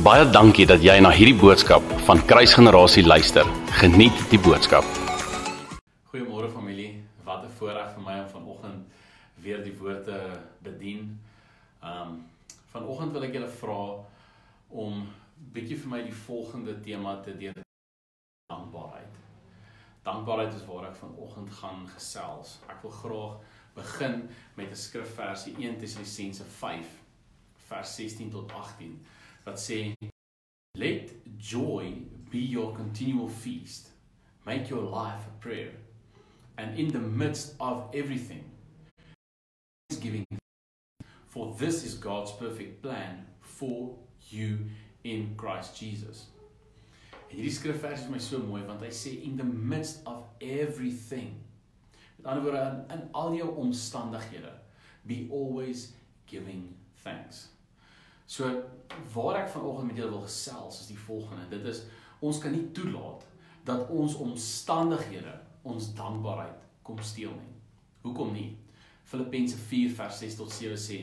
Baie dankie dat jy na hierdie boodskap van Kruisgenerasie luister. Geniet die boodskap. Goeiemôre familie. Wat 'n voorreg vir my om vanoggend weer die woord te bedien. Um vanoggend wil ek julle vra om bietjie vir my die volgende tema te deel dankbaarheid. Dankbaarheid is waar ek vanoggend gaan gesels. Ek wil graag begin met 'n skrifversie 1 Tessalonisense 5 vers 16 tot 18 wat sê let joy be your continual feast. Make your life a prayer. And in the midst of everything thanksgiving for this is God's perfect plan for you in Christ Jesus. En hierdie skrifvers is my so mooi want hy sê in the midst of everything. Met ander woorde in al jou omstandighede be always giving thanks So waar ek vanoggend met julle wil gesels is die volgende. Dit is ons kan nie toelaat dat ons omstandighede ons dankbaarheid kom steel nie. Hoekom nie? Filippense 4 vers 6 tot 7 sê: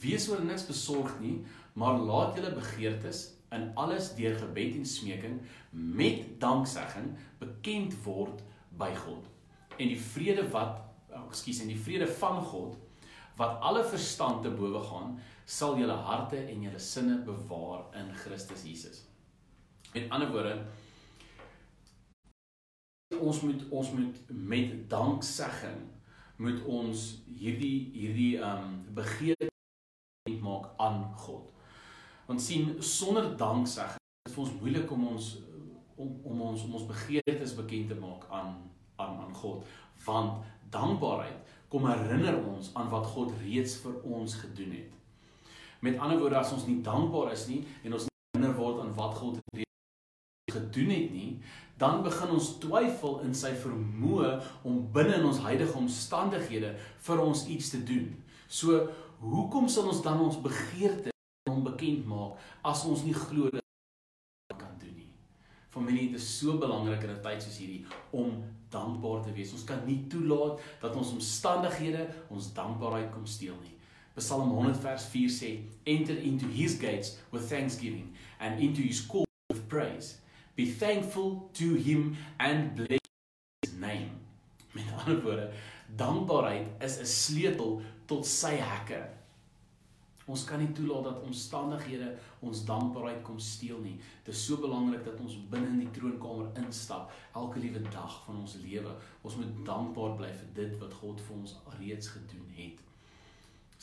Wees oor niks besorgd nie, maar laat julle begeertes in alles deur gebed en smeking met danksegging bekend word by God. En die vrede wat, oh, ekskuus, en die vrede van God wat alle verstand te bowe gaan, sal julle harte en julle sinne bewaar in Christus Jesus. Met ander woorde ons moet ons moet met danksegging moet ons hierdie hierdie ehm um, begeerte maak aan God. Want sien sonder danksegging is vir ons moeilik om ons om om ons om ons begeertes bekend te maak aan aan aan God want dankbaarheid kom herinner ons aan wat God reeds vir ons gedoen het. Met ander woorde as ons nie dankbaar is nie en ons herinner word aan wat God reeds gedoen het nie, dan begin ons twyfel in sy vermoë om binne in ons huidige omstandighede vir ons iets te doen. So, hoekom sal ons dan ons begeerte hom bekend maak as ons nie glo dat? Familie, dit is so belangrik in 'n tyd soos hierdie om dankbaar te wees. Ons kan nie toelaat dat ons omstandighede ons dankbaarheid kom steel nie. Psalm 100 vers 4 sê, "Enter into his gates with thanksgiving and into his courts with praise. Be thankful to him and bless his name." Met ander woorde, dankbaarheid is 'n sleutel tot sy hekke. Ons kan nie toelaat dat omstandighede ons dankbaarheid kom steel nie. Dit is so belangrik dat ons binne in die troonkamer instap elke liewe dag van ons lewe. Ons moet dankbaar bly vir dit wat God vir ons reeds gedoen het.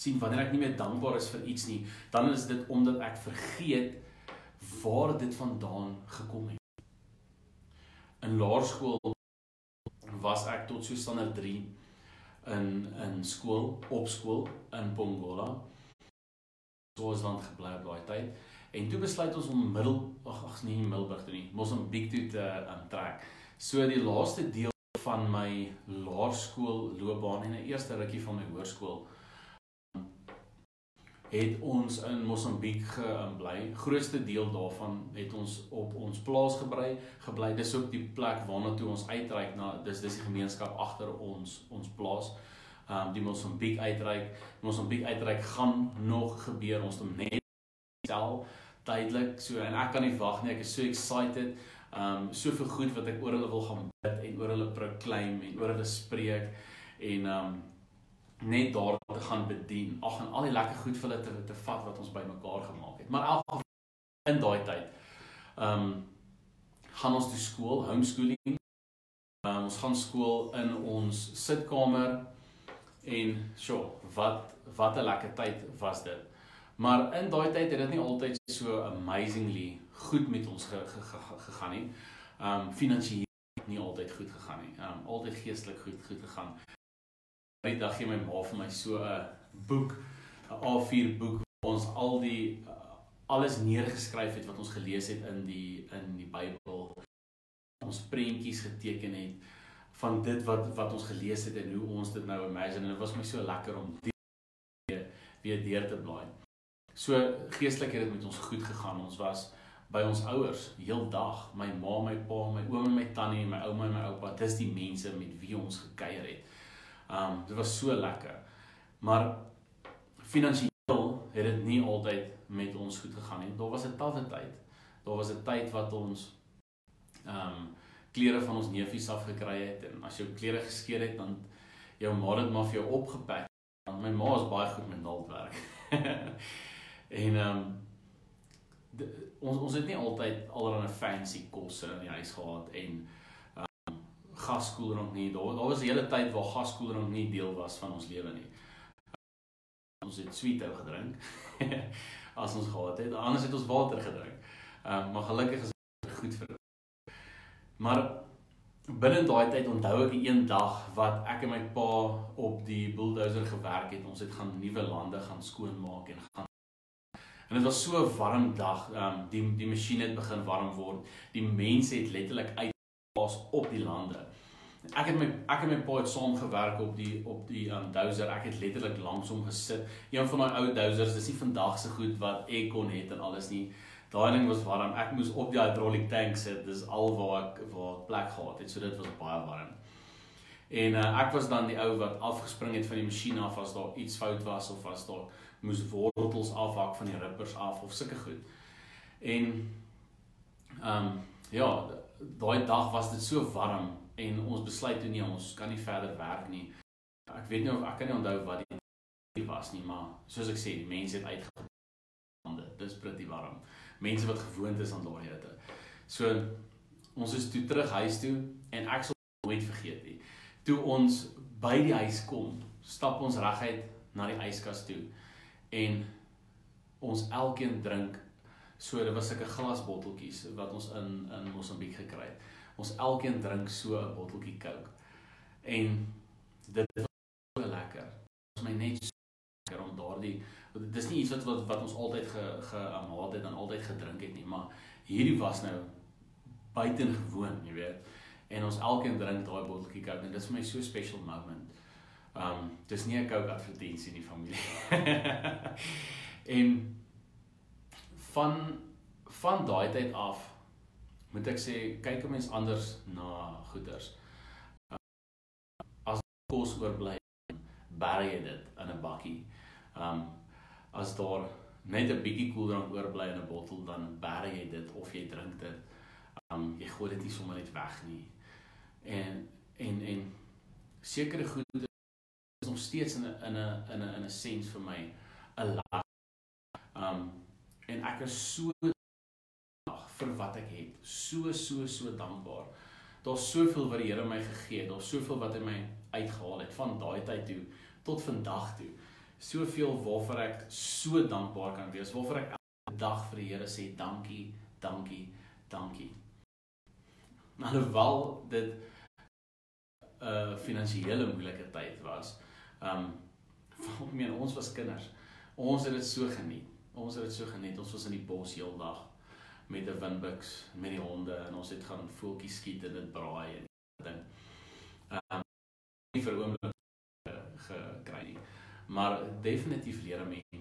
sien wanneer ek nie meer dankbaar is vir iets nie, dan is dit omdat ek vergeet waar dit vandaan gekom het. In laerskool was ek tot so standaard 3 in in skool, op skool in Pongola Swaziland gebly op daai tyd. En toe besluit ons om middel ag ag nee, Middelburg toe nie, Mosambiek toe te um, trek. So die laaste deel van my laerskool loopbaan en 'n eerste rukkie van my hoërskool het ons in Mosambiek gebly. Um, Grootste deel daarvan het ons op ons plaas gebly. Gebly. Dis ook die plek waarna toe ons uitreik na dis dis die gemeenskap agter ons ons plaas um die Mosambiek uitreik. Mosambiek uitreik gaan nog gebeur. Ons het net stel tydelik so en ek kan nie wag nie. Ek is so excited. Um soveel goed wat ek oor hulle wil gaan bid en oor hulle proclaim en oor hulle spreek en um net daar te gaan bedien. Ag en al die lekker goed vir hulle te te vat wat ons bymekaar gemaak het. Maar elke in daai tyd um gaan ons toe skool, homeschooling. Um, ons gaan skool in ons sitkamer En sjo, wat wat 'n lekker tyd was dit. Maar in daai tyd het dit nie altyd so amazingly goed met ons ge, ge, ge, ge, gegaan nie. Um finansiëel nie altyd goed gegaan nie. Um altyd geestelik goed goed gegaan. Die dag gee my ma vir my so 'n boek, 'n A4 boek waar ons al die alles neergeskryf het wat ons gelees het in die in die Bybel. Ons prentjies geteken het van dit wat wat ons gelees het en hoe ons dit nou imagine en dit was my so lekker om weer weer deur te blaai. So geestelik het dit met ons goed gegaan. Ons was by ons ouers heeldag, my ma, my pa, my oom en my tannie, my ouma en my oupa. Dis die mense met wie ons gekuier het. Um dit was so lekker. Maar finansiëel het dit nie altyd met ons goed gegaan nie. Daar was 'n tawwe tyd. Daar was 'n tyd wat ons um, klere van ons neefies af gekry het en as jou klere geskeur het dan jou ma het maar vir jou opgepak. Want my ma is baie goed met naaldwerk. en ehm um, ons ons het nie altyd allerlei fancy kosse in die huis gehad en ehm um, gaskoeldrank nie. Daar daar was 'n hele tyd waar gaskoeldrank nie deel was van ons lewe nie. Ons het sweet ou gedrink as ons gehad het. Anders het ons water gedrink. Ehm um, maar gelukkig is dit goed vir. Maar binne daai tyd onthou ek een dag wat ek en my pa op die bulldozer gewerk het. Ons het gaan nuwe lande gaan skoonmaak en gaan En dit was so 'n warm dag. Ehm um, die die masjien het begin warm word. Die mense het letterlik uitgepas op die lande. Ek het my ek en my pa het saam gewerk op die op die um dozer. Ek het letterlik langs hom gesit. Een van daai ou dozers, dis nie vandag se goed wat aircon het en alles nie. Daai ding was warm. Ek moes op die hydraulic tank sit. Dis al waar ek waar ek plek gehad het. So dit was baie warm. En uh, ek was dan die ou wat afgespring het van die masjien af as daar iets fout was of as daar moes wortels afhak van die rippers af of sulke goed. En ehm um, ja, daai dag was dit so warm en ons besluit toe nie ons kan nie verder werk nie. Ek weet nie of ek kan nie onthou wat die was nie, maar soos ek sê, die mense het uitgegaan. Dis pretty warm. Mense wat gewoond is aan daai hitte. So ons is toe terug huis toe en ek sal nooit vergeet nie. Toe ons by die huis kom, stap ons reguit na die yskas toe en ons elkeen drink so dit was sulke glasbotteltjies wat ons in in Mosambiek gekry het. Ons elkeen drink so 'n botteltjie Coke. En dit was so lekker. Ons my net so lekker om daardie dis nie iets wat wat, wat ons altyd ge gehaat het en altyd gedrink het nie, maar hierdie was nou buitengewoon, jy weet. En ons elkeen drink daai botteltjie Coke en dit is vir my so special moment. Um dis nie 'n Coke advertensie in die familie. en van van daai tyd af moet ek sê kyk 'n mens anders na goeders. Um, as kos oorbly, bære jy dit in 'n bakkie. Um as daar net 'n bietjie koeldrank oorbly in 'n bottel, dan bære jy dit of jy drink dit. Um jy gooi dit nie sommer net weg nie. En en en sekere goede is nog steeds in 'n in 'n in 'n in 'n sens vir my 'n lag. Um en ek is so ag vir wat ek het. So so so dankbaar. Daar's soveel wat die Here my gegee het. Daar's soveel wat hy my uitgehaal het van daai tyd toe tot vandag toe. Soveel waarvoor ek so dankbaar kan wees. Waarvoor ek elke dag vir die Here sê dankie, dankie, dankie. Alhoewel dit 'n uh, finansiële moeilike tyd was. Um ek meen ons was kinders. Ons het dit so geniet. Ons het dit so geniet. Ons was in die bos heeldag met 'n windbuks met die honde en ons het gaan voeltjies skiet en dit braai en ding. Um nie vir oomblik gekry nie. Maar definitief leer mense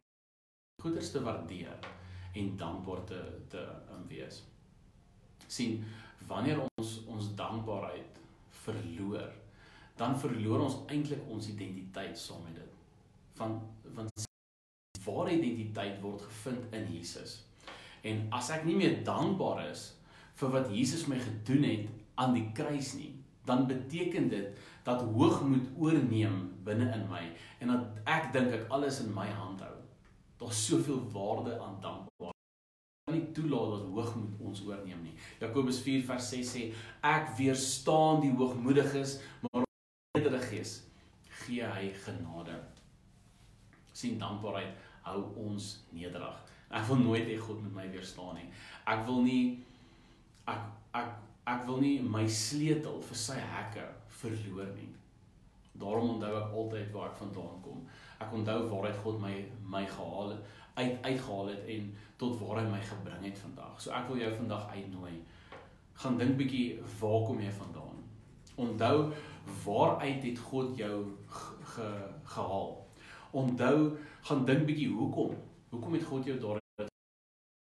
goeders te waardeer en dankbaar te te um, wees. sien wanneer ons ons dankbaarheid verloor dan verloor ons eintlik ons identiteit saam met dit. Van van ware identiteit word gevind in Jesus. En as ek nie meer dankbaar is vir wat Jesus my gedoen het aan die kruis nie, dan beteken dit dat hoogmoed oorneem binne in my en dat ek dink ek alles in my hand hou. Daar's soveel waarde aan dankbaarheid. Nie toelaat dat hoogmoed ons oorneem nie. Jakobus 4 vers 6 sê ek weerstaan die hoogmoediges, maar Heilige Gees gee hy genade. sien dankbaarheid hou ons nederig. Ek wil nooit hê God moet my weerstaan nie. Ek wil nie ek ek ek wil nie my sleutel vir sy hekke verloor nie. Daarom onthou ek altyd waar ek vandaan kom. Ek onthou waaruit God my my gehaal het, uit uitgehaal het en tot waar hy my gebring het vandag. So ek wil jou vandag uitnooi. Gaan dink bietjie waar kom jy vandaan? Onthou waaruit het God jou ge, gehaal? Onthou, gaan dink bietjie hoekom? Hoekom het God jou daar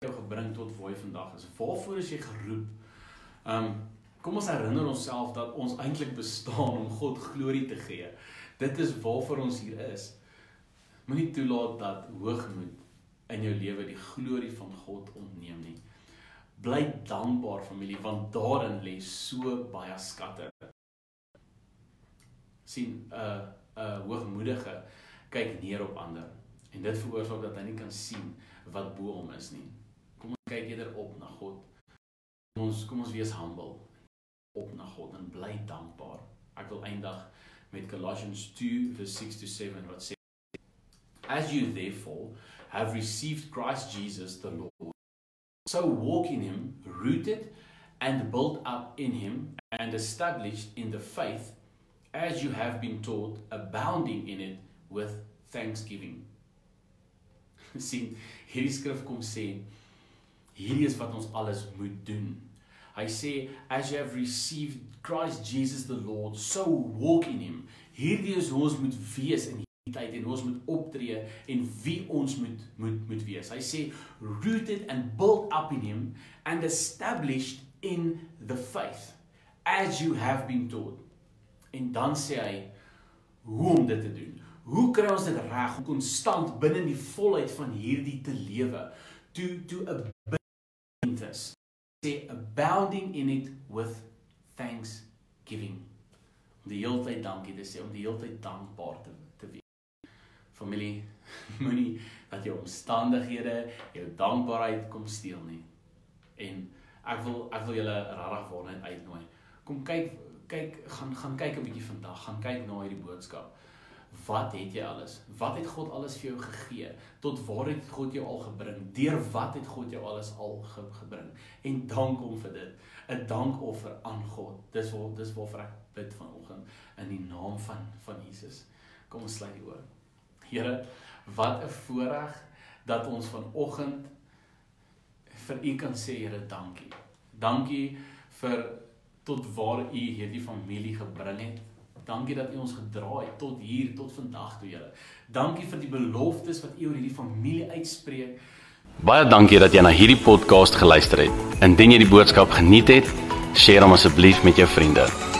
gebring tot waar jy vandag is? Waarvoor is jy geroep? Um kom ons herinner onsself dat ons eintlik bestaan om God glorie te gee. Dit is waarvoor ons hier is. Moenie toelaat dat hoogmoed in jou lewe die glorie van God ontneem nie. Bly dankbaar familie want daarin lê so baie skatte. sien 'n uh, 'n uh, hoogmoedige kyk neer op ander en dit veroorsaak dat hy nie kan sien wat bo hom is nie. Kom ons kyk eerder op na God. Kom ons kom ons wees humble op na God en bly dankbaar. Ek wil eindig met Colossians 2 vers 6 to 7 wat sê As you therefore have received Christ Jesus the Lord so walk in him rooted and built up in him and established in the faith as you have been taught abounding in it with thanksgiving. sien hierdie skrif kom sê hierdie is wat ons alles moet doen. Hy sê as you have received Christ Jesus the Lord, so walk in him. Hierdie is hoe ons moet wees in hierdie tyd en hoe ons moet optree en wie ons moet moet moet wees. Hy sê rooted and built up in him and established in the faith as you have been taught. En dan sê hy hoe om dit te doen. Hoe kry ons dit reg om konstant binne die volheid van hierdie te lewe? To to abundance sê abounding in it with thanksgiving. Om die hele tyd dankie te sê, om die hele tyd dankbaar te te wees. Familie, moenie dat jou omstandighede jou dankbaarheid kom steel nie. En ek wil ek wil julle regtig waar net uitnooi. Kom kyk kyk gaan gaan kyk 'n bietjie vandag, gaan kyk na hierdie boodskap. Wat het jy alles? Wat het God alles vir jou gegee? Tot waar het God jou al gebring? Deur wat het God jou alles al ge gebring? En dank hom vir dit. 'n Dankoffer aan God. Dis waar dis waarvoor ek bid vanoggend in die naam van van Jesus. Kom ons sluit die oë. Here, wat 'n voorreg dat ons vanoggend vir U kan sê, Here, dankie. Dankie vir tot waar U hierdie familie gebring het. Dankie dat U ons gedra het tot hier tot vandag toe, Here. Dankie vir die beloftes wat U oor hierdie familie uitspreek. Baie dankie dat jy na hierdie podcast geluister het. Indien jy die boodskap geniet het, deel hom asseblief met jou vriende.